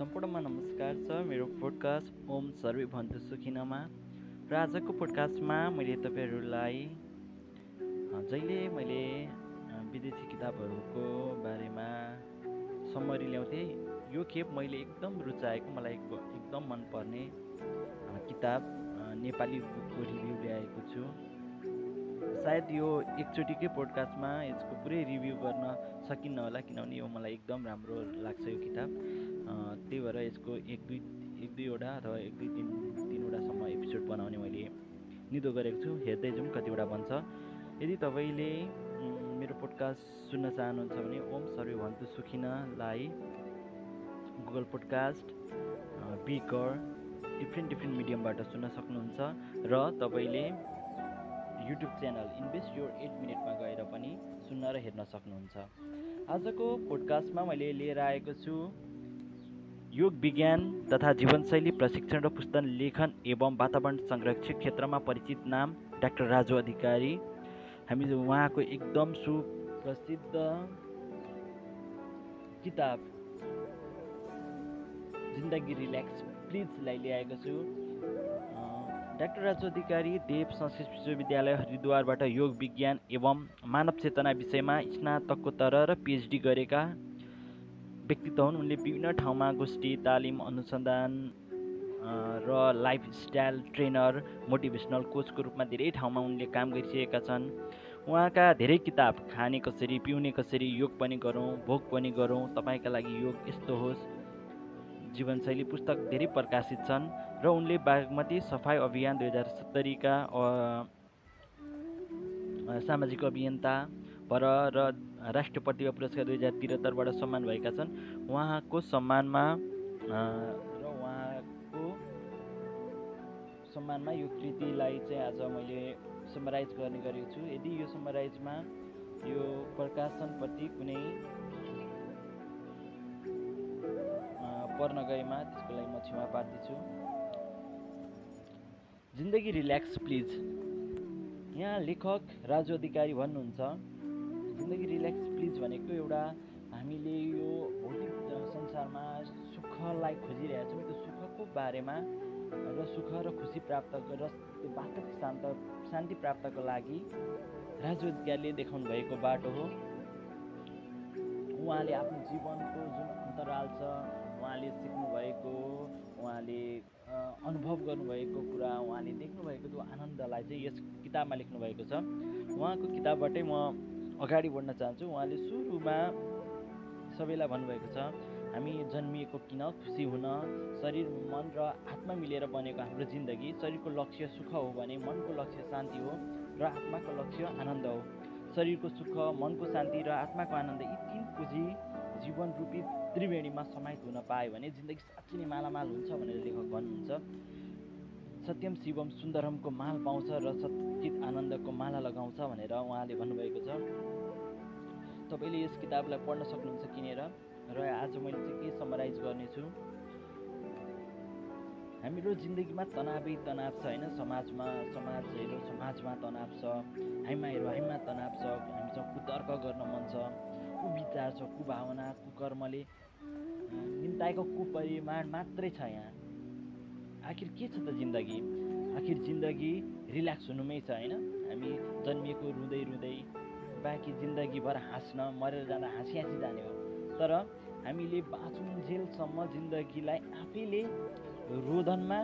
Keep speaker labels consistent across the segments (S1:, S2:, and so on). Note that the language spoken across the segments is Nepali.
S1: सम्पूर्णमा नमस्कार छ मेरो पोडकास्ट ओम सर्वे भन्छु सुखिनमा र आजको पोडकास्टमा मैले तपाईँहरूलाई जहिले मैले विदेशी किताबहरूको बारेमा सम्मरी ल्याउँथेँ। यो खेप मैले एकदम रुचाएको मलाई एक- एकदम मनपर्ने किताब नेपाली बुकको रिभ्यू ल्याएको छु। सायद यो एकचोटिकै पोडकास्टमा यसको पुरै रिभ्यू गर्न सकिन्न होला किनभने यो मलाई एकदम राम्रो लाग्छ यो किताब। त्यही भएर यसको एक दुई एक दुईवटा अथवा एक दुई तिन तिनवटासम्म एपिसोड बनाउने मैले निधो गरेको छु। हेर्दै जाउँ कतिवटा बन्छ। यदि तपाईँले मेरो पोडकास्ट सुन्न चाहनुहुन्छ भने ओम सर्वे भन्छु सुखिनलाई। गुगल पोडकास्ट बिकर डिफ्रेन्ट डिफ्रेन्ट मिडियमबाट सुन्न सक्नुहुन्छ। र तपाईँले YouTube channel invest your at मिनटमा गएर पनि सुन्न र हेर्न सक्नुहुन्छ। आजको पोडकास्टमा मैले लिएर आएको छु योग विज्ञान तथा जीवनशैली प्रशिक्षण र पुस्तक लेखन एवं वातावरण संरक्षण क्षेत्रमा परिचित नाम डाक्टर राजु अधिकारी। हामी उहाँको एकदम सुप्रसिद्ध किताब जिन्दगी रिल्याक्स प्लिजलाई ल्याएको छु। डाक्टर राजु अधिकारी देव संस्कृत विश्वविद्यालय हरिद्वारबाट योग विज्ञान एवं मानव चेतना विषयमा स्नातकोत्तर र पिएचडी गरेका व्यक्तित्व हुन्। उनले विभिन्न ठाउँमा गोष्ठी तालिम अनुसन्धान र लाइफस्टाइल ट्रेनर मोटिभेसनल कोचको रूपमा धेरै ठाउँमा उनले काम गरिसकेका छन्। उहाँका धेरै किताब खाने कसरी पिउने कसरी योग पनि गरौँ भोग पनि गरौँ तपाईँका लागि योग यस्तो होस्। जीवनशैली पुस्तक धेरै प्रकाशित छन् र उनले बागमती सफाइ अभियान दुई हजार सत्तरीका सामाजिक अभियन्ता भएर र राष्ट्रिय पुरस्कार दुई हजार त्रिहत्तरबाट सम्मान भएका छन्। उहाँको सम्मानमा र उहाँको सम्मानमा यो कृतिलाई चाहिँ आज मैले समराइज गर्ने गरेको छु। यदि यो समराइजमा यो प्रकाशनप्रति कुनै पर्न गएमा त्यसको लागि म क्षमा प्रार्थी छु जिन्दगी रिल्याक्स प्लिज। यहाँ लेखक राजु अधिकारी भन्नुहुन्छ जिन्दगी रिल्याक्स प्लिज भनेको एउटा हामीले यो भौतिक संसारमा सुखलाई खोजिरहेछौँ त्यो सुखको बारेमा र सुख र खुसी प्राप्त र त्यो वास्तविक शान्त शान्ति प्राप्तको लागि राजु अधिकारीले देखाउनु भएको बाटो हो। उहाँले आफ्नो जीवनको जुन अन्तराल छ उहाँले सिक्नुभएको उहाँले अनुभव गर्नुभएको कुरा उहाँले देख्नुभएको त्यो आनन्दलाई चाहिँ यस किताबमा लेख्नुभएको छ। उहाँको किताबबाटै म अगाडि बढ्न चाहन्छु। उहाँले सुरुमा सबैलाई भन्नुभएको छ हामी जन्मिएको किन खुसी हुन शरीर मन र आत्मा मिलेर बनेको हाम्रो जिन्दगी। शरीरको लक्ष्य सुख हो भने मनको लक्ष्य शान्ति हो र आत्माको लक्ष्य आनन्द हो। शरीरको सुख मनको शान्ति र आत्माको आनन्द यी तिन पुँजी जीवन रूपी त्रिवेणीमा समाहित हुन पायो भने जिन्दगी साँच्चै नै मालामाल हुन्छ भनेर लेखक भन्नुहुन्छ। सत्यम शिवम सुन्दरमको माल पाउँछ र सचित आनन्दको माला लगाउँछ भनेर उहाँले भन्नुभएको छ। तपाईँले यस किताबलाई पढ्न सक्नुहुन्छ किनेर र आज मैले चाहिँ के समराइज गर्नेछु? हाम्रो जिन्दगीमा तनावै तनाव छ होइन? समाजमा समाज हेरौँ समाजमा तनाव छ हामीमा हेरौँ हामीमा तनाव छ हामीसँग कुतर्क गर्न मन छ कुविचार छ कुभावना कुकर्मले निम्ताएको कुपरिमाण मात्रै छ यहाँ। आखिर के छ त जिन्दगी? आखिर जिन्दगी रिल्याक्स हुनुमै छ होइन? हामी जन्मिएको रुँदै रुँदै बाँकी जिन्दगीभर हाँस्न मरेर जाँदा हाँसी हाँसी जाने हो। तर हामीले बाँचुन्जेलसम्म जिन्दगीलाई आफैले रोदनमा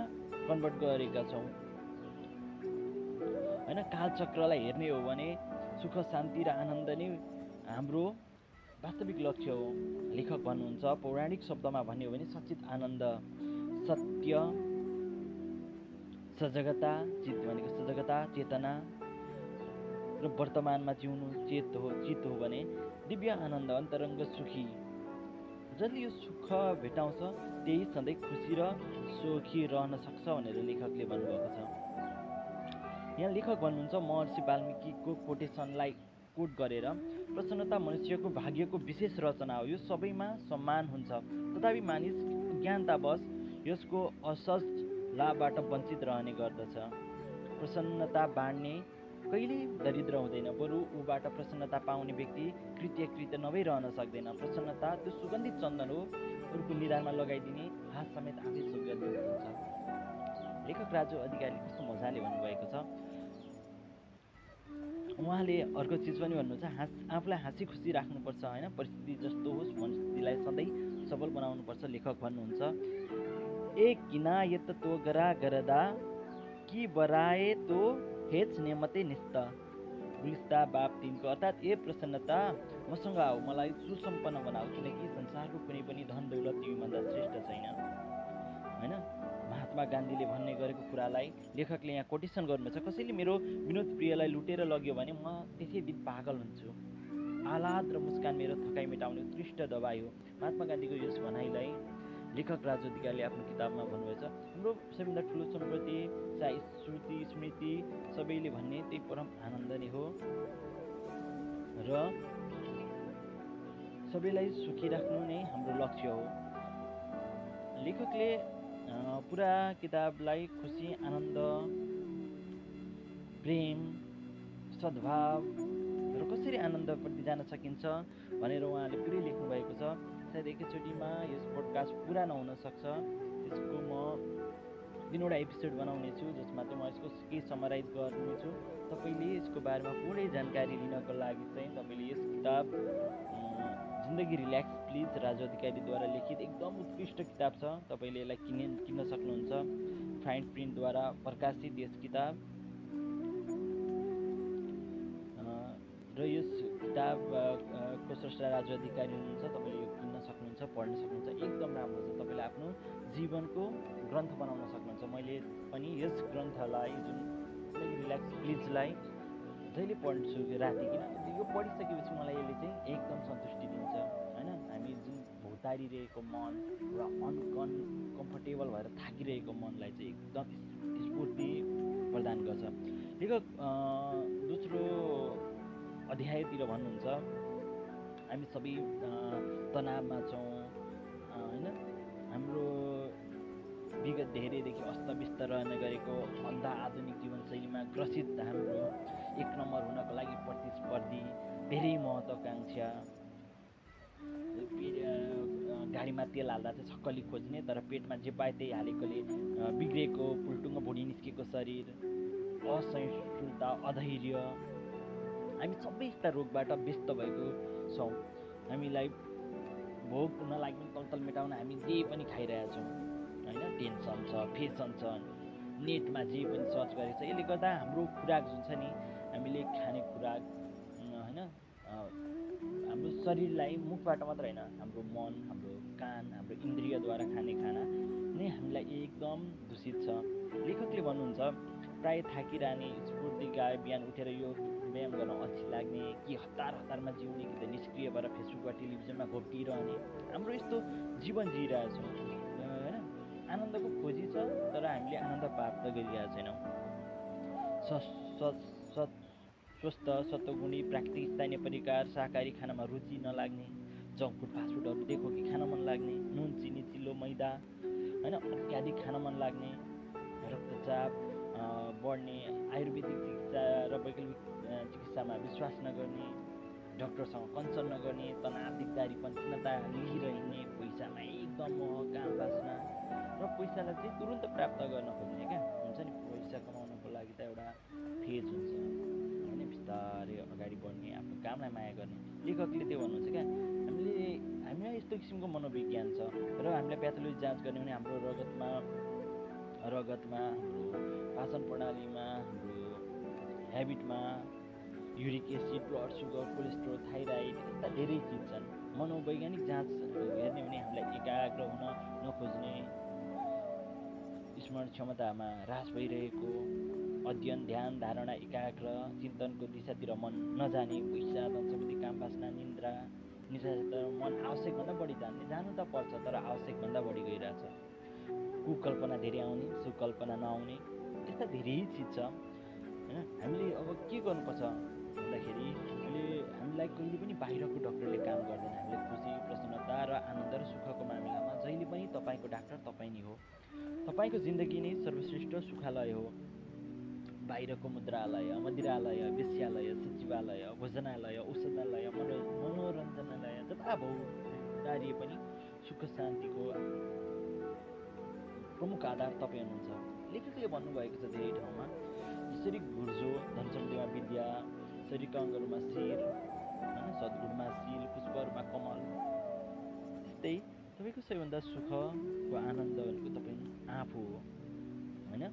S1: कन्भर्ट गरेका छौँ। होइन कालचक्रलाई हेर्ने हो भने सुख शान्ति र आनन्द नै हाम्रो वास्तविक लक्ष्य हो। लेखक भन्नुहुन्छ पौराणिक शब्दमा भन्यो भने सचित आनन्द सत्य सजगता चित भनेको सजगता चेतना वर्तमानमा जिउनु चेत हो चित हो भने दिव्य आनन्द अन्तरङ्ग सुखी। जसले यो सुख भेटाउँछ त्यही सधैँ खुसी र सुखी रहन सक्छ भनेर लेखकले भन्नुभएको छ। यहाँ लेखक भन्नुहुन्छ महर्षि वाल्मिकीको कोटेसनलाई कोट गरेर प्रसन्नता मनुष्यको भाग्यको विशेष रचना हो। यो सबैमा सम्मान हुन्छ। तथापि मानिस ज्ञानतावश यसको असज लाभबाट वञ्चित रहने गर्दछ। प्रसन्नता बाँड्ने कहिल्यै दरिद्र हुँदैन बरु ऊबाट प्रसन्नता पाउने व्यक्ति कृत्य कृत्य नभइरहन सक्दैन। प्रसन्नता त्यो सुगन्धित चन्दन हो अरूको निधारमा लगाइदिने हात समेत आफै सुगन्धित हुन्छ। लेखक राजु अधिकारीले कस्तो मजाले भन्नुभएको छ। उहाँले अर्को चिज पनि भन्नुहुन्छ हाँस आफूलाई हाँसी खुसी राख्नुपर्छ होइन? परिस्थिति जस्तो होस् मनस्थितिलाई सधैँ सफल बनाउनुपर्छ लेखक भन्नुहुन्छ। ए किनायत तो गरा गरदा कि बराए तो हेच नेमते निस्त। गुलिस्ता बाप तिनको अर्थात् ए प्रसन्नता मसँग आऊ। मलाई सुसम्पन्न बनाऊ किनकि संसारको कुनै पनि धन दौलत तिमीभन्दा श्रेष्ठ छैन। होइन? महात्मा गान्धीले भन्ने गरेको कुरालाई लेखकले यहाँ कोटेसन गर्नुहुन्छ कसैले मेरो विनोद प्रियलाई लुटेर लग्यो भने म त्यसै दिन पागल हुन्छु। आह्लाद र मुस्कान मेरो थकाइ मेटाउने उत्कृष्ट दबाई हो। महात्मा गान्धीको यस भनाइलाई लेखक राज अधिकारीले आफ्नो किताबमा भन्नुभएछ हाम्रो सबैभन्दा ठुलो सम्पत्ति चाहे श्रुति स्मृति सबैले भन्ने त्यही परम आनन्द नै हो। र सबैलाई सुखी राख्नु नै हाम्रो लक्ष्य हो। लेखकले पुरा किताबलाई खुसी आनन्द प्रेम सद्भाव र कसरी आनन्दप्रति जान सकिन्छ भनेर उहाँले पुरै लेख्नुभएको छ। सायद एकैचोटिमा यस पोडकास्ट पुरा नहुन सक्छ। त्यसको म तिनवटा एपिसोड बनाउने छु जसमा चाहिँ म यसको केही समराइज गर्नेछु तपाईँले यसको बारेमा पुरै जानकारी लिनको लागि चाहिँ तपाईँले यस किताब जिन्दगी रिल्याक्स प्लिज राजु अधिकारीद्वारा लिखित एकदम उत्कृष्ट किताब छ। तपाईँले यसलाई किने किन्न सक्नुहुन्छ। फाइन प्रिन्टद्वारा प्रकाशित यस किताब। र यस किताब को स्रष्टा राजु अधिकारी हुनुहुन्छ तपाईँले यो सक्नुहुन्छ पढ्न सक्नुहुन्छ एकदम राम्रो छ। तपाईँले आफ्नो जीवनको ग्रन्थ बनाउन सक्नुहुन्छ। मैले पनि यस ग्रन्थलाई जुन रिल्याक्स प्लिजलाई जहिले पढ्छु राति किन यो पढिसकेपछि मलाई यसले चाहिँ एकदम सन्तुष्टि दिन्छ होइन? हामी जुन भौतारिरहेको मन र अनकन कम्फर्टेबल भएर थाकिरहेको मनलाई चाहिँ एकदम स्फूर्ति प्रदान गर्छ। लेखक दोस्रो अध्यायतिर भन्नुहुन्छ हामी सबै तनावमा छौँ। होइन? हाम्रो विगत धेरैदेखि अस्तव्यस्त रहन गएको भन्दा आधुनिक जीवनशैलीमा ग्रसित हाम्रो एक नम्बर हुनको लागि प्रतिस्पर्धी धेरै महत्त्वकाङ्क्षा गाडीमा तेल हाल्दा चाहिँ छक्कली खोज्ने तर पेटमा जे पाए त्यही हालेकोले बिग्रेको पुल्टुङ्ग भुँडी निस्केको शरीर असहिष्णुता अधैर्य हामी सबै यस्ता रोगबाट व्यस्त भएको छौँ। हामीलाई भोक नलाग्ने तलतल मेटाउन हामी जे पनि खाइरहेछौँ होइन? टेन्सन छ फेसन छ नेटमा जे पनि सर्च गरेको छ यसले गर्दा हाम्रो खुराक जुन छ नि हामीले खाने खुराक होइन? हाम्रो शरीरलाई मुखबाट मात्र होइन हाम्रो मन हाम्रो कान हाम्रो इन्द्रियद्वारा खाने खाना नै हामीलाई एकदम दूषित छ। लेखकले भन्नुहुन्छ प्राय थाकिरहने स्फूर्ति गाए बिहान उठेर यो व्यायाम गर्न अल्छी लाग्ने कि हतार हतारमा जिउने कि त निष्क्रिय भएर फेसबुक वा टेलिभिजनमा घोप्टिरहने हाम्रो यस्तो जीवन जिइरहेछौँ होइन आनन्दको खोजी छ तर हामीले आनन्द प्राप्त गरिरहेको छैनौँ स्वस्थ सत्वगुणी प्राकृतिक स्थानीय परिकार शाकाहारी खानामा रुचि नलाग्ने जङ्क फुड फास्टफुडहरू देखो कि खान मन लाग्ने नुन चिनी चिल्लो मैदा होइन अत्याधिक खान मन लाग्ने रक्तचाप बढ्ने आयुर्वेदिक चिकित्सा र वैकल्पिक चिकित्सामा विश्वास नगर्ने डक्टरसँग कन्सल्ट नगर्ने तनाव दिगदारीपन खिन्नता लिइरहने पैसामा एकदम मोह काम बाँच्न र पैसालाई चाहिँ तुरुन्त प्राप्त गर्न खोज्ने क्या? हुन्छ नि? पैसा कमाउनको लागि त एउटा फेज हुन्छ। बिस्तारै अगाडि बढ्ने आफ्नो कामलाई माया गर्ने। लेखकले त्यो भन्नुहुन्छ क्या हामीले हामीलाई यस्तो किसिमको मनोविज्ञान छ र हामीलाई प्याथोलोजी जाँच गर्ने भने हाम्रो रगतमा रगतमा हाम्रो पाचन प्रणालीमा हाम्रो हेबिटमा uric acid blood sugar cholesterol thyroid यस्ता धेरै चिज छन्। मनोवैज्ञानिक जाँच हेर्ने भने हामीलाई एकाग्र हुन नखोज्ने स्मरण क्षमतामा ह्रास भइरहेको अध्ययन ध्यान धारणा एकाग्र चिन्तनको दिशातिर मन नजाने पैसा धनसम्पत्ति काम बाँच्न निन्द्रा निद्रा मन आवश्यकभन्दा बढी जाने जानु त पर्छ तर आवश्यकभन्दा बढी गइरहेछ। कुकल्पना धेरै आउने सुकल्पना नआउने यस्ता धेरै चिज छ। होइन? हामीले अब के गर्नुपर्छ? भन्दाखेरि अहिले हामीलाई कहिले पनि बाहिरको डक्टरले काम गर्दैन। हामीले खुसी प्रसन्नता र आनन्द र सुखको मामिलामा जहिले पनि तपाईँको डाक्टर तपाईँ नै हो। तपाईँको जिन्दगी नै सर्वश्रेष्ठ सुखालय हो। बाहिरको मुद्रालय मदिरालय वेश्यालय सचिवालय भोजनालय औषधालय मनो मनोरञ्जनालय जताभाउ पनि सुख शान्तिको प्रमुख आधार तपाईँ हुनुहुन्छ। लेखकले भन्नुभएको छ धेरै ठाउँमा यसरी घुर्जो शरीरका अङ्गहरूमा शिर होइन सद्गुणमा शिल पुष्पहरूमा कमल त्यस्तै तपाईँको सबैभन्दा सुखको आनन्द भनेको तपाईँ आफू हो होइन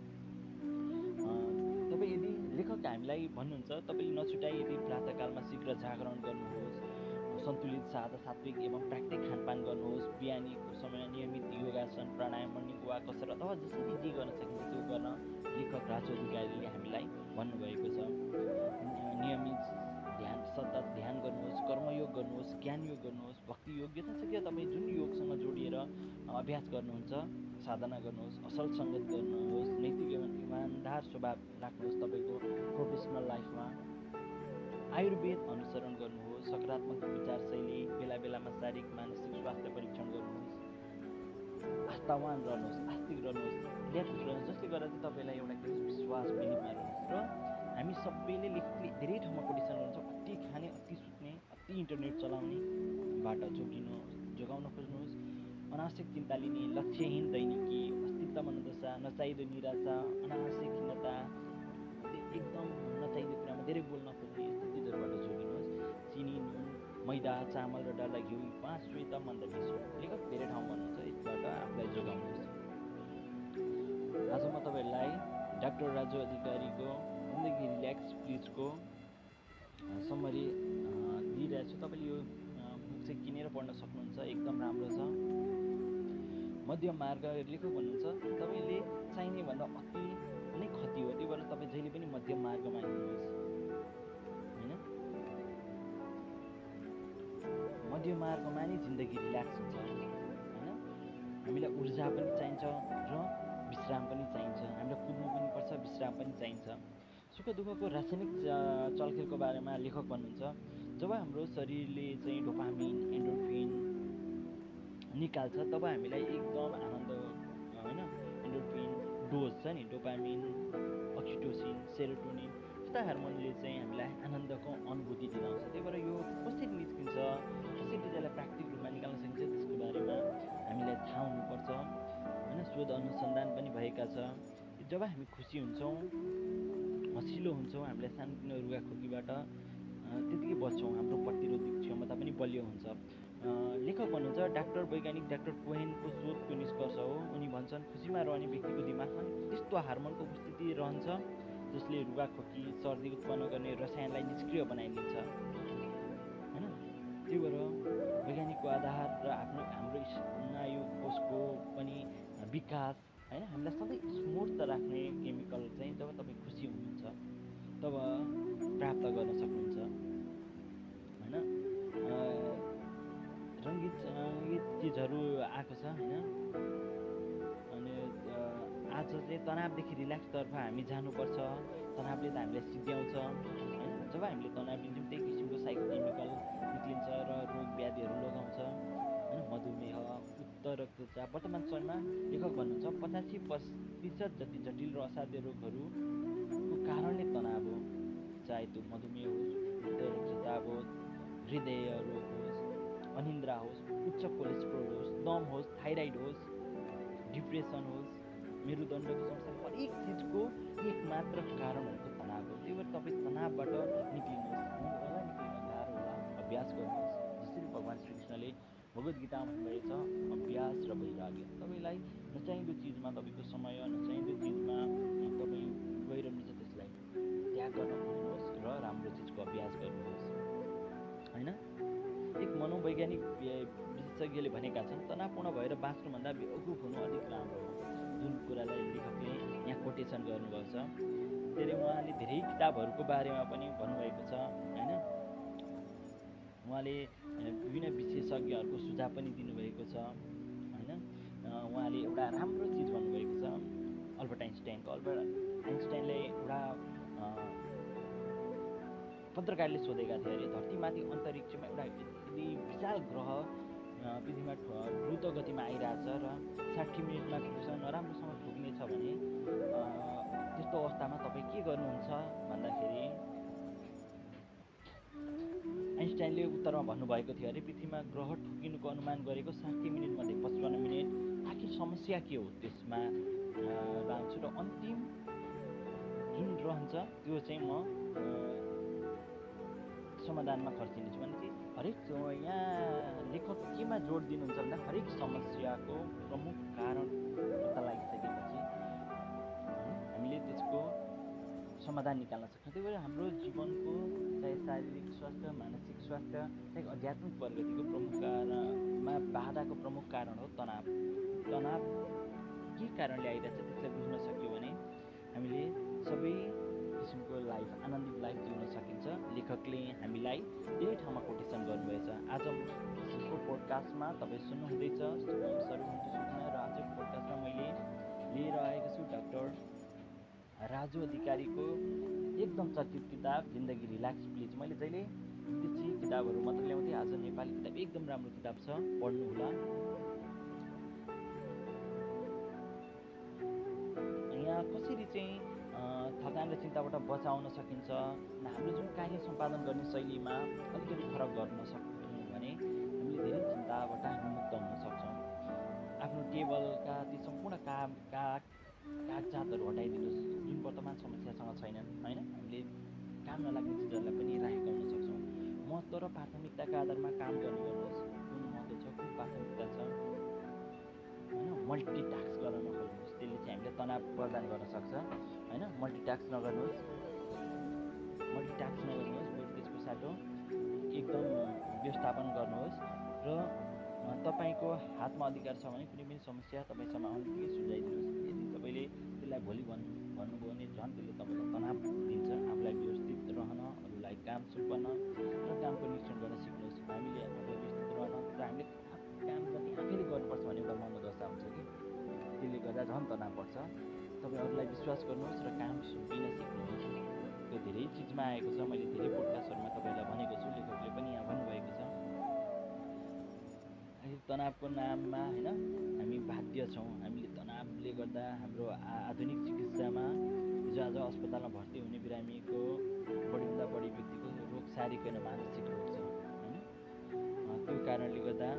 S1: तपाईँ यदि लेखक हामीलाई भन्नुहुन्छ तपाईँले नछुटाइ यदि प्रातःकालमा शीघ्र जागरण गर्नुहोस् सन्तुलित सादा सात्विक एवं प्राकृतिक खानपान गर्नुहोस् बिहानीको समय नियमित योगासन प्राणायाम मर्निङ वाक कसरत अथवा जसरी जे गर्न सकिन्छ त्यो गर्न लेखक राजु अधिकारीले हामीलाई भन्नुभएको छ नियमित ध्यान सतत ध्यान गर्नुहोस् कर्मयोग गर्नुहोस् ज्ञान योग गर्नुहोस् भक्ति योग यथाशक्य तपाईँ जुन योगसँग जोडिएर अभ्यास गर्नुहुन्छ साधना गर्नुहोस् असल सङ्गत गर्नुहोस् नैतिक एवं इमान्दार स्वभाव राख्नुहोस् तपाईँको प्रोफेसनल लाइफमा। आयुर्वेद अनुसरण गर्नुहोस् सकारात्मक विचारशैली बेला बेलामा शारीरिक मानसिक स्वास्थ्य परीक्षण गर्नुहोस् आस्थावान रहनुहोस् आस्तिक रहनुहोस् ल्यापिक रहनुहोस् जसले गर्दा चाहिँ तपाईँलाई एउटा विश्वास बिलिभमा रहनुहोस् र हामी सबैले लेखकले धेरै ठाउँमा कोटेसन गर्नुहुन्छ अति खाने अति सुत्ने अति इन्टरनेट चलाउनेबाट जोगिनु जोगाउन खोज्नुहोस् अनावश्यक चिन्ता लिने लक्ष्यहीन दैनिकी अस्तित्व मनोदशा नचाहिँदो निराशा अनावश्यक खिन्नता एकदम नचाहिँदो कुरामा धेरै बोल्न खोज्ने यस्तो चिजहरूबाट जोगिनु चिनी नुन मैदा चामल र डल्ला घिउ पाँच श्वेत मन्द मिसो लेखक धेरै ठाउँ भन्नुहुन्छ यसबाट आफूलाई जोगाउनुहोस् आज म तपाईँहरूलाई डाक्टर राजु अधिकारीको जिन्दगी रिल्याक्स प्लिजको समरी दिइरहेको छु तपाईँले यो बुक चाहिँ किनेर पढ्न सक्नुहुन्छ एकदम राम्रो छ। मध्य मार्ग लेखक भन्नुहुन्छ। तपाईँले चाहिने भन्दा अति नै खती हो त्यही भएर तपाईँ जहिले पनि मध्य मार्गमा हिँड्नुहोस्। मध्य मार्गमा नै जिन्दगी रिल्याक्स हुन्छ। होइन? हामीलाई ऊर्जा पनि चाहिन्छ र विश्राम पनि चाहिन्छ। हामीलाई कुद्नु पनि पर्छ विश्राम पनि चाहिन्छ। सुख दुःखको रासायनिक चलखेलको बारेमा लेखक भन्नुहुन्छ जब हाम्रो शरीरले चाहिँ डोपामिन एन्डोर्फिन निकाल्छ तब हामीलाई एकदम आनन्द होइन? एन्डोर्फिन डोज छ नि डोपामिन अक्सिटोसिन सेरोटोनिन यस्ता हार्मोनले चाहिँ हामीलाई आनन्दको अनुभूति दिलाउँछ। त्यही भएर यो कसरी निस्किन्छ कसरी त्यसलाई प्राकृतिक रूपमा निकाल्न सकिन्छ त्यसको बारेमा हामीलाई थाहा हुनुपर्छ। होइन? शोध अनुसन्धान पनि भएका छ। जब हामी खुसी हुन्छौँ हँसिलो हुन्छौँ हामीलाई सानोतिनो रुगा खोकीबाट त्यतिकै बच्छौँ हाम्रो प्रतिरोधक क्षमता पनि बलियो हुन्छ। लेखक भन्नुहुन्छ डाक्टर वैज्ञानिक डाक्टर कोहेनको शोधको निष्कर्ष हो। उनी भन्छन् खुसीमा रहने व्यक्तिको दिमागमा त्यस्तो हार्मोनको उपस्थिति रहन्छ जसले रुगा खोकी सर्दी उत्पन्न गर्ने रसायनलाई निष्क्रिय बनाइदिन्छ। त्यही भएर वैज्ञानिकको आधार र आफ्नो हाम्रो स्नायु कोषको पनि विकास होइन? हामीलाई सधैँ स्मूर्त राख्ने केमिकल चाहिँ जब तपाईँ खुसी हुनुहुन्छ। तब प्राप्त गर्न सक्नुहुन्छ। होइन? रङ्गित सङ्गीत चिजहरू आएको छ होइन? अनि आज चाहिँ तनावदेखि रिल्याक्सतर्फ हामी जानुपर्छ तनावले त हामीलाई सिद्ध्याउँछ जब हामीले तनाव लिन्छौँ त्यही किसिमको साइकोकेमिकल निक्लिन्छ र रोग व्याधिहरू लगाउँछ होइन? मधुमेह उच्च रक्तचाप वर्तमान समयमा लेखक भन्नुहुन्छ पचासी प्रतिशत जति जटिल र असाध्य रोगहरूको कारण नै तनाव हो चाहे त्यो मधुमेह होस् रक्तचाप होस् हृदय रोग होस् अनिन्द्रा होस् उच्च कोलेस्ट्रोल होस् दम होस् थाइराइड होस् डिप्रेसन होस् मेरुदण्डको समस्या हरेक चिजको एक मात्र कारण भनेको तनाव हो। त्यही भएर तपाईँ तनावबाट निक्लिनुहोस्। अभ्यास गर्नुहोस्। जसरी भगवान् श्रीकृष्णले भगवद् गीतामा छ अभ्यास र वैराग्य। तपाईँलाई नचाहिँदो चिजमा तपाईँको समय नचाहिँदो चिजमा तपाईँ त्यसलाई त्याग गर्न खोज्नुहोस् र राम्रो चिजको अभ्यास गर्नुहोस्। होइन? एक मनोवैज्ञानिक विशेषज्ञले भनेका छन् तनावपूर्ण भएर बाँच्नुभन्दा बेवकुफ हुनु अलिक राम्रो हो। जुन कुरालाई लेखकले यहाँ कोटेसन गर्नुभएको छ धेरै उहाँले धेरै किताबहरूको बारेमा पनि भन्नुभएको छ होइन? उहाँले विभिन्न विशेषज्ञहरूको सुझाव पनि दिनुभएको छ होइन? उहाँले एउटा राम्रो चिज भन्नुभएको छ। अल्बर्ट आइन्स्टाइनको अल्बर्ट आइन्स्टाइनले एउटा पत्रकारले सोधेका थिए अरे धरतीमाथि अन्तरिक्षमा एउटा यदि विशाल ग्रह पृथ्वीमा द्रुत गतिमा आइरहेछ र साठी मिनटमा ठुक्छ नराम्रोसँग ठुक्नेछ भने त्यस्तो अवस्थामा तपाईँ के गर्नुहुन्छ? भन्दाखेरि आइन्स्टाइनले उत्तरमा भन्नुभएको थियो अरे पृथ्वीमा ग्रह ठुकिनुको अनुमान गरेको साठी मिनटमध्ये पचपन्न मिनट आखिर समस्या के हो त्यसमा? लान्छु र अन्तिम जुन रहन्छ त्यो चाहिँ म समाधानमा खर्चिनेछु भने हरेक यहाँ लेखक केमा जोड दिनुहुन्छ भन्दा हरेक समस्याको प्रमुख कारण पत्ता लागिसकेपछि हामीले त्यसको समाधान निकाल्न सक्छौँ। त्यही भएर हाम्रो जीवनको चाहे शारीरिक स्वास्थ्य मानसिक स्वास्थ्य चाहे आध्यात्मिक प्रगतिको प्रमुख कारणमा बाधाको प्रमुख कारण हो तनाव। तनाव के कारणले आइरहेछ त्यसलाई बुझ्न सक्यो भने हामीले सबै किसिमको लाइफ आनन्दित लाइफ जिउन सकिन्छ। लेखकले हामीलाई धेरै ठाउँमा कोटेसन गर्नुभएछ। आजको पोडकास्टमा तपाईँ सुन्नुहुँदैछ। र आजको पोडकास्टमा मैले लिएर आएको छु डाक्टर राजु अधिकारीको एकदम चर्चित किताब जिन्दगी रिल्याक्स प्लिज। मैले जहिले विदेशी किताबहरू मात्र ल्याउँथेँ। आज नेपाली किताब एकदम राम्रो किताब छ। पढ्नुहोला यहाँ कसरी चाहिँ थकान र चिन्ताबाट बचाउन सकिन्छ हाम्रो जुन कार्य सम्पादन गर्ने शैलीमा अलिकति फरक गर्न सक्यौँ भने हामीले धेरै चिन्ताबाट मुक्त हुन सक्छौँ। आफ्नो टेबलका ती सम्पूर्ण काम काग कागजातहरू हटाइदिनुहोस् जुन वर्तमान समस्यासँग छैनन् होइन? हामीले काम नलाग्ने चिजहरूलाई पनि राखेका हुन सक्छौँ। महत्त्व र प्राथमिकताका आधारमा काम गर्ने गर्नुहोस्। कुन महत्त्व छ कुन प्राथमिकता छ? होइन मल्टिटास्क गर्न नखोज्नुहोस् त्यसले चाहिँ हामीले तनाव प्रदान गर्न सक्छ होइन? मल्टिटास्क नगर्नुहोस्। मल्टिटास्क नगर्नुहोस् बरु त्यसको साटो एकदम व्यवस्थापन गर्नुहोस् र तपाईँको हातमा अधिकार छ भने कुनै पनि समस्या तपाईँ समाउनुकै सुझाइदिनुहोस् यदि तपाईँले त्यसलाई भोलि भन्नु भन्नुभयो भने झन् त्यसले तपाईँलाई तनाव दिन्छ। आफूलाई व्यवस्थित रहन अरूलाई काम सुम्पन र कामको निरीक्षण गर्न सिक्नुहोस्। हामीले व्यवस्थित रहन र हामीले काम जति आफैले गर्नुपर्छ भन्ने एउटा मनोदशा हुन्छ कि? त्यसले गर्दा झन् तनाव बढ्छ तपाईँ अरूलाई विश्वास गर्नुहोस् र काम सुम्पिन सिक्नुहोस्। त्यो धेरै चिजमा आएको छ। मैले धेरै पोडकास्टहरूमा तपाईँलाई भनेको छु। लेखकले पनि यहाँ भन्नुभएको छ। तनावको नाममा होइन हामी बाध्य छौँ। हामीले तनावले गर्दा हाम्रो आधुनिक चिकित्सामा हिजो आज अस्पतालमा भर्ती हुने बिरामीको बढीभन्दा बढी व्यक्तिको रोग होइन मानसिक रोग छ त्यो कारणले गर्दा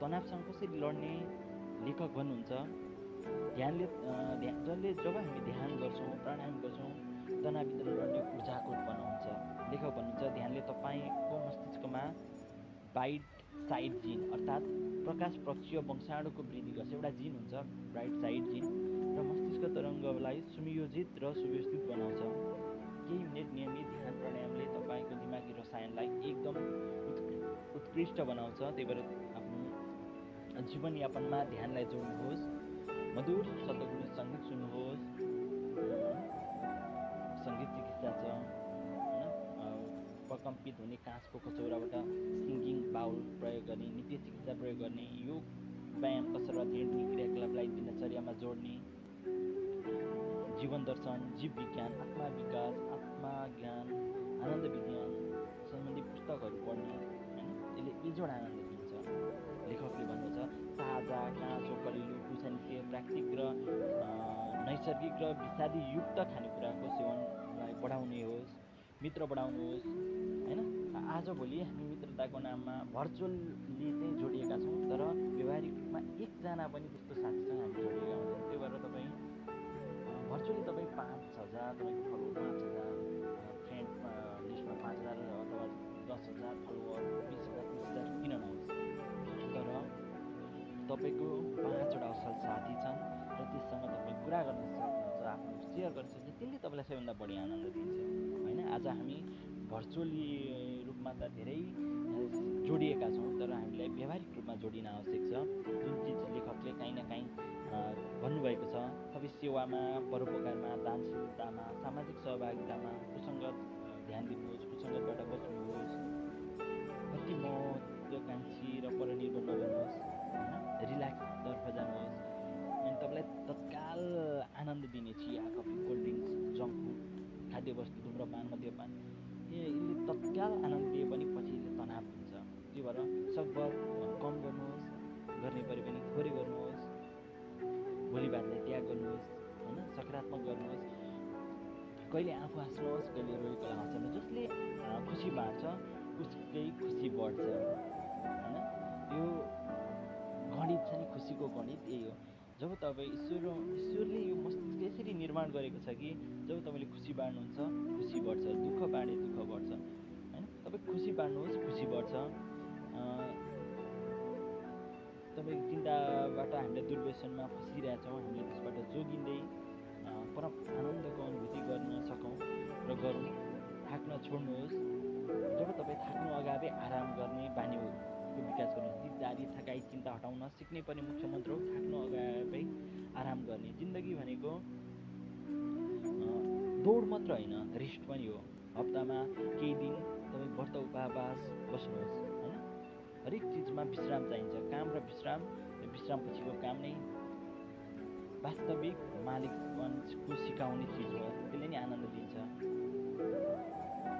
S1: तनावसँग कसरी लड्ने लेखक भन्नुहुन्छ ध्यानले ध्यान जसले जब हामी ध्यान गर्छौँ प्राणायाम गर्छौँ तनावभित्र लड्ने ऊर्जाको उत्पन्न हुन्छ। लेखक भन्नुहुन्छ ध्यानले तपाईँको मस्तिष्कमा बाइट साइड जिन अर्थात् प्रकाश पक्षीय वंशाणुको वृद्धि गर्छ। एउटा जिन हुन्छ ब्राइट साइड जिन र मस्तिष्क तरङ्गलाई सुनियोजित र सुव्यवस्थित बनाउँछ। केही मिनट नियमित ध्यान प्राणायामले तपाईँको दिमागी रसायनलाई एकदम उत्कृष्ट बनाउँछ। त्यही भएर आफ्नो जीवनयापनमा ध्यानलाई जोड्नुहोस्। मधुर शब्दগুলো सङ्गीत सुन्नुहोस्। सङ्गीत चिकित्सा छ प्रकम्पित हुने काँचको कचौराबाट सिङ्गिङ बाउल प्रयोग गर्ने नित्य चिकित्सा प्रयोग गर्ने योग व्यायाम कसरत हिँड्ने क्रियाकलापलाई दिनचर्यामा जोड्ने जीवन दर्शन जीव विज्ञान आत्मा विकास आत्मा ज्ञान आनन्द विज्ञान सम्बन्धी पुस्तकहरू पढ्ने बेजोड दिन्छ लेखकले भन्नुहुन्छ ताजा काँचो कलिलो टुसानिसे प्राकृतिक र नैसर्गिक र विषादीयुक्त खानेकुराको सेवनलाई बढाउने होस् मित्र बढाउनुहोस् होइन? आजभोलि हामी मित्रताको नाममा भर्चुअल्ली चाहिँ जोडिएका छौँ तर व्यवहारिक रूपमा एकजना पनि त्यस्तो साथीसँग हामी जोडिएका हुन्छौँ त्यही भएर तपाईँ भर्चुअली तपाईँ पाँच हजार तपाईँको फलोवर पाँच हजार फ्रेन्ड लिस्टमा पाँच हजार अथवा दस हजार फलोवर बिस हजार तपाईँको पाँचवटा असल साथी छन् र त्यससँग तपाईँ कुरा गर्न सक्नुहुन्छ आफ्नो सेयर गर्न सक्नुहुन्छ त्यसले तपाईँलाई सबैभन्दा बढी आनन्द दिन्छ होइन? आज हामी भर्चुअली रूपमा त धेरै जोडिएका छौँ तर हामीलाई व्यावहारिक रूपमा जोडिन आवश्यक छ। जुन चिज लेखकले काहीँ न काहीँ भन्नुभएको छ तपाईँ सेवामा परोपकारमा दानशीलतामा सामाजिक सहभागितामा कुसङ्गत ध्यान दिनुहोस् कुसङ्गतबाट बच्नुहोस् अति महत्त्वकाङ्क्षी र परनिर्भर होइन रिल्याक्सतर्फ जानुहोस् अनि तपाईँलाई तत्काल आनन्द दिने चिया coffee cold drinks junk food खाद्य वस्तु धुम्रपान मद्यपान यसले तत्काल आनन्द दिए पनि पछि तनाव दिन्छ त्यही भएर सकभर कम गर्नुहोस् गर्ने परे पनि थोरै गर्नुहोस् भोलि बादलाई त्याग गर्नुहोस् होइन सकारात्मक गर्नुहोस्। कहिले आफू हाँस्नुहोस् कहिले रोएकोलाई हँसाउनु जसले खुसी बाँड्छ उसकै खुसी बढ्छ होइन। यो गणित छ नि खुसीको गणित यही हो। जब तपाईँ ईश्वर ईश्वरले यो मस्तिष्क यसरी निर्माण गरेको छ कि जब तपाईँले खुसी बाँड्नुहुन्छ खुसी बढ्छ दुःख बाँडे दुःख बढ्छ। होइन? तपाईँ खुसी बाँड्नुहोस् खुसी बढ्छ। तपाईँ चिन्ताबाट हामीले दुर्व्यसनमा फसिरहेछौँ हामीले त्यसबाट जोगिँदै परम आनन्दको अनुभूति गर्न सकौँ र गरौँ। थाक्न छोड्नुहोस्। जब तपाईँ थाक्नु अगावै आराम गर्ने बानीको विकास गर्नुहोस् जिद्दारी थकाइ चिन्ता हटाउन सिक्नै पर्ने मुख्य मन्त्र हो थाक्नु अगावै आराम गर्ने जिन्दगी भनेको दौड मात्र होइन रेस्ट पनि हो। हप्तामा केही दिन तपाईँ व्रत उपवास बस्नुहोस् होइन? हरेक चिजमा विश्राम चाहिन्छ। काम र विश्राम यो विश्राम पछिको काम नै वास्तविक मालिकपनको सिकाउने चिज हो। त्यसले नै आनन्द दिन्छ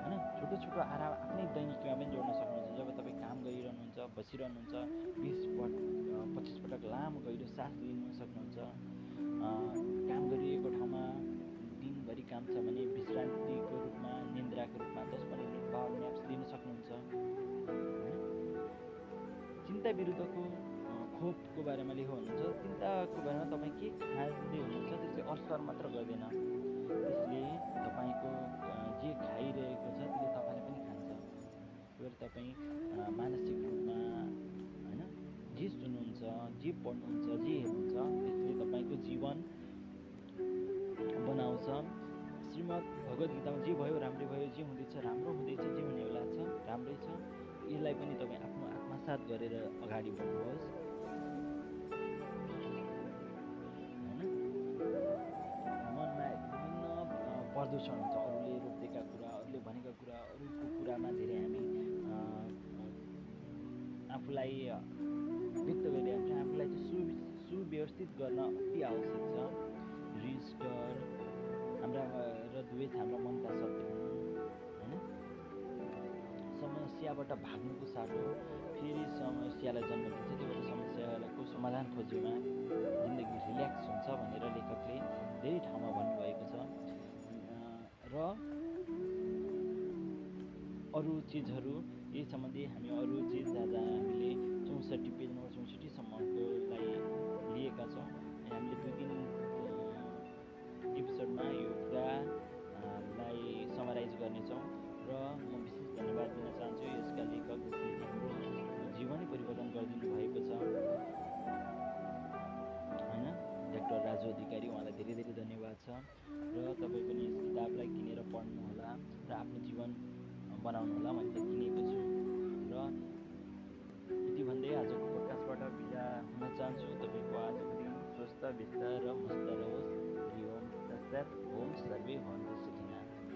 S1: होइन? छोटो छोटो आराम आफ्नै दैनिकीमा पनि जोड्न सक्नुहुन्छ। जब तपाईँ काम गरिरहनुहुन्छ बसिरहनुहुन्छ बिस पट पच्चिस पटक लामो गहिरो सास लिन सक्नुहुन्छ काम गरिएको ठाउँमा दिनभरि काम छ भने विश्रान्तिको रूपमा निन्द्राको रूपमा दस पन्ध्र मिनट पावर न्याप्स लिन सक्नुहुन्छ। चिन्ता विरुद्धको खोपको बारेमा लेखो हुनुहुन्छ चिन्ताको बारेमा तपाईँ के खाँदै हुनुहुन्छ त्यसले असर मात्र गर्दैन। त्यसले तपाईँको जे खाइरहेको छ त्यसले भएर तपाईँ मानसिक रूपमा होइन जे सुन्नुहुन्छ जे पढ्नुहुन्छ जे हेर्नुहुन्छ त्यसले तपाईँको जीवन बनाउँछ। श्रीमद् भगवद् गीतामा जे भयो राम्रै भयो जे हुँदैछ राम्रो हुँदैछ जे हुनेवाला छ राम्रै छ। यसलाई पनि तपाईँ आफ्नो आत्मसात गरेर अगाडि बढ्नुहोस्। मनमा विभिन्न प्रदूषण हुन्छ। अरूले रोकिदिएका कुरा अरूले भनेका कुरा अरूको कुरामा धेरै आफूलाई व्यक्त गरिरहन्छ आफूलाई चाहिँ सु सुव्यवस्थित गर्न अति आवश्यक छ। रिस डर हाम्रा र द्वेष हाम्रा शत्रु हुन् होइन समस्याबाट भाग्नुको साटो फेरि समस्यालाई जन्म दिन्छ। त्यही भएर समस्याको समाधान खोज्योमा जिन्दगी रिल्याक्स हुन्छ भनेर लेखकले धेरै ठाउँमा भन्नुभएको छ। र अरू चिजहरू यही सम्बन्धी हामी अरू चिज जहाँ हामीले चौसठी पेज नम्बर चौसठीसम्मकोलाई लिएका छौँ। हामीले दुई तिन एपिसोडमा यो कुरा अँ, लाई समराइज गर्नेछौँ र म विशेष धन्यवाद दिन चाहन्छु यसका लेखक जीवनै परिवर्तन गरिदिनु भएको छ। होइन? डाक्टर राजु अधिकारी उहाँलाई धेरै धेरै धन्यवाद छ। र तपाईँ पनि यस किताबलाई किनेर पढ्नुहोला र आफ्नो जीवन बनाउनुहोला मैले त किनेको छु। र यति भन्दै आजको पोडकास्टबाट बिदा हुन चाहन्छु। तपाईँको आजको दिन स्वस्थ व्यस्त र मस्त रहोस्। हरि ओम ओम सर्वे